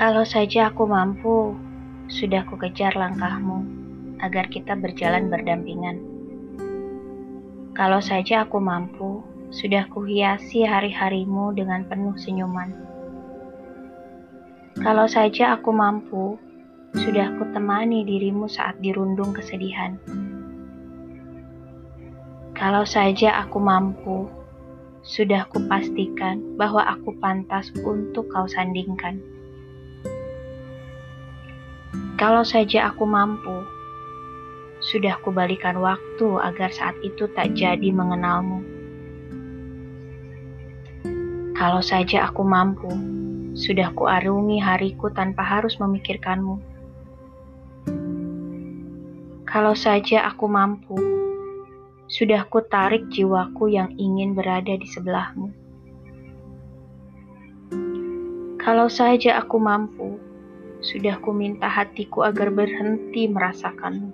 Kalau saja aku mampu, sudah ku kejar langkahmu agar kita berjalan berdampingan. Kalau saja aku mampu, sudah ku hiasi hari-harimu dengan penuh senyuman. Kalau saja aku mampu, sudah ku temani dirimu saat dirundung kesedihan. Kalau saja aku mampu, sudah kupastikan bahwa aku pantas untuk kau sandingkan. Kalau saja aku mampu, sudah kubalikan waktu agar saat itu tak jadi mengenalmu. Kalau saja aku mampu, sudah kuarungi hariku tanpa harus memikirkanmu. Kalau saja aku mampu, sudah ku tarik jiwaku yang ingin berada di sebelahmu. Kalau saja aku mampu, sudah ku minta hatiku agar berhenti merasakanmu.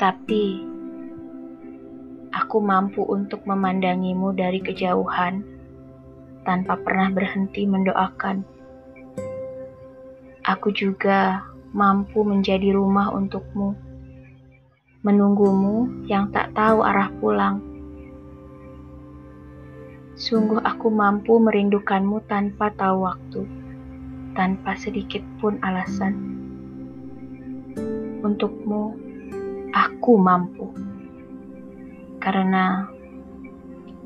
Tapi, aku mampu untuk memandangimu dari kejauhan tanpa pernah berhenti mendoakan. Aku juga mampu menjadi rumah untukmu menunggumu yang tak tahu arah Sungguh aku mampu merindukanmu tanpa tahu waktu, tanpa sedikit pun alasan. Untukmu, aku mampu. Karena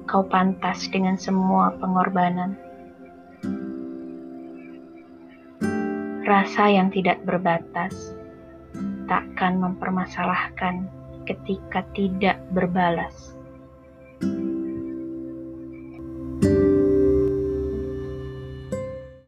kau pantas dengan semua pengorbanan. Rasa yang tidak berbatas takkan mempermasalahkan ketika tidak berbalas.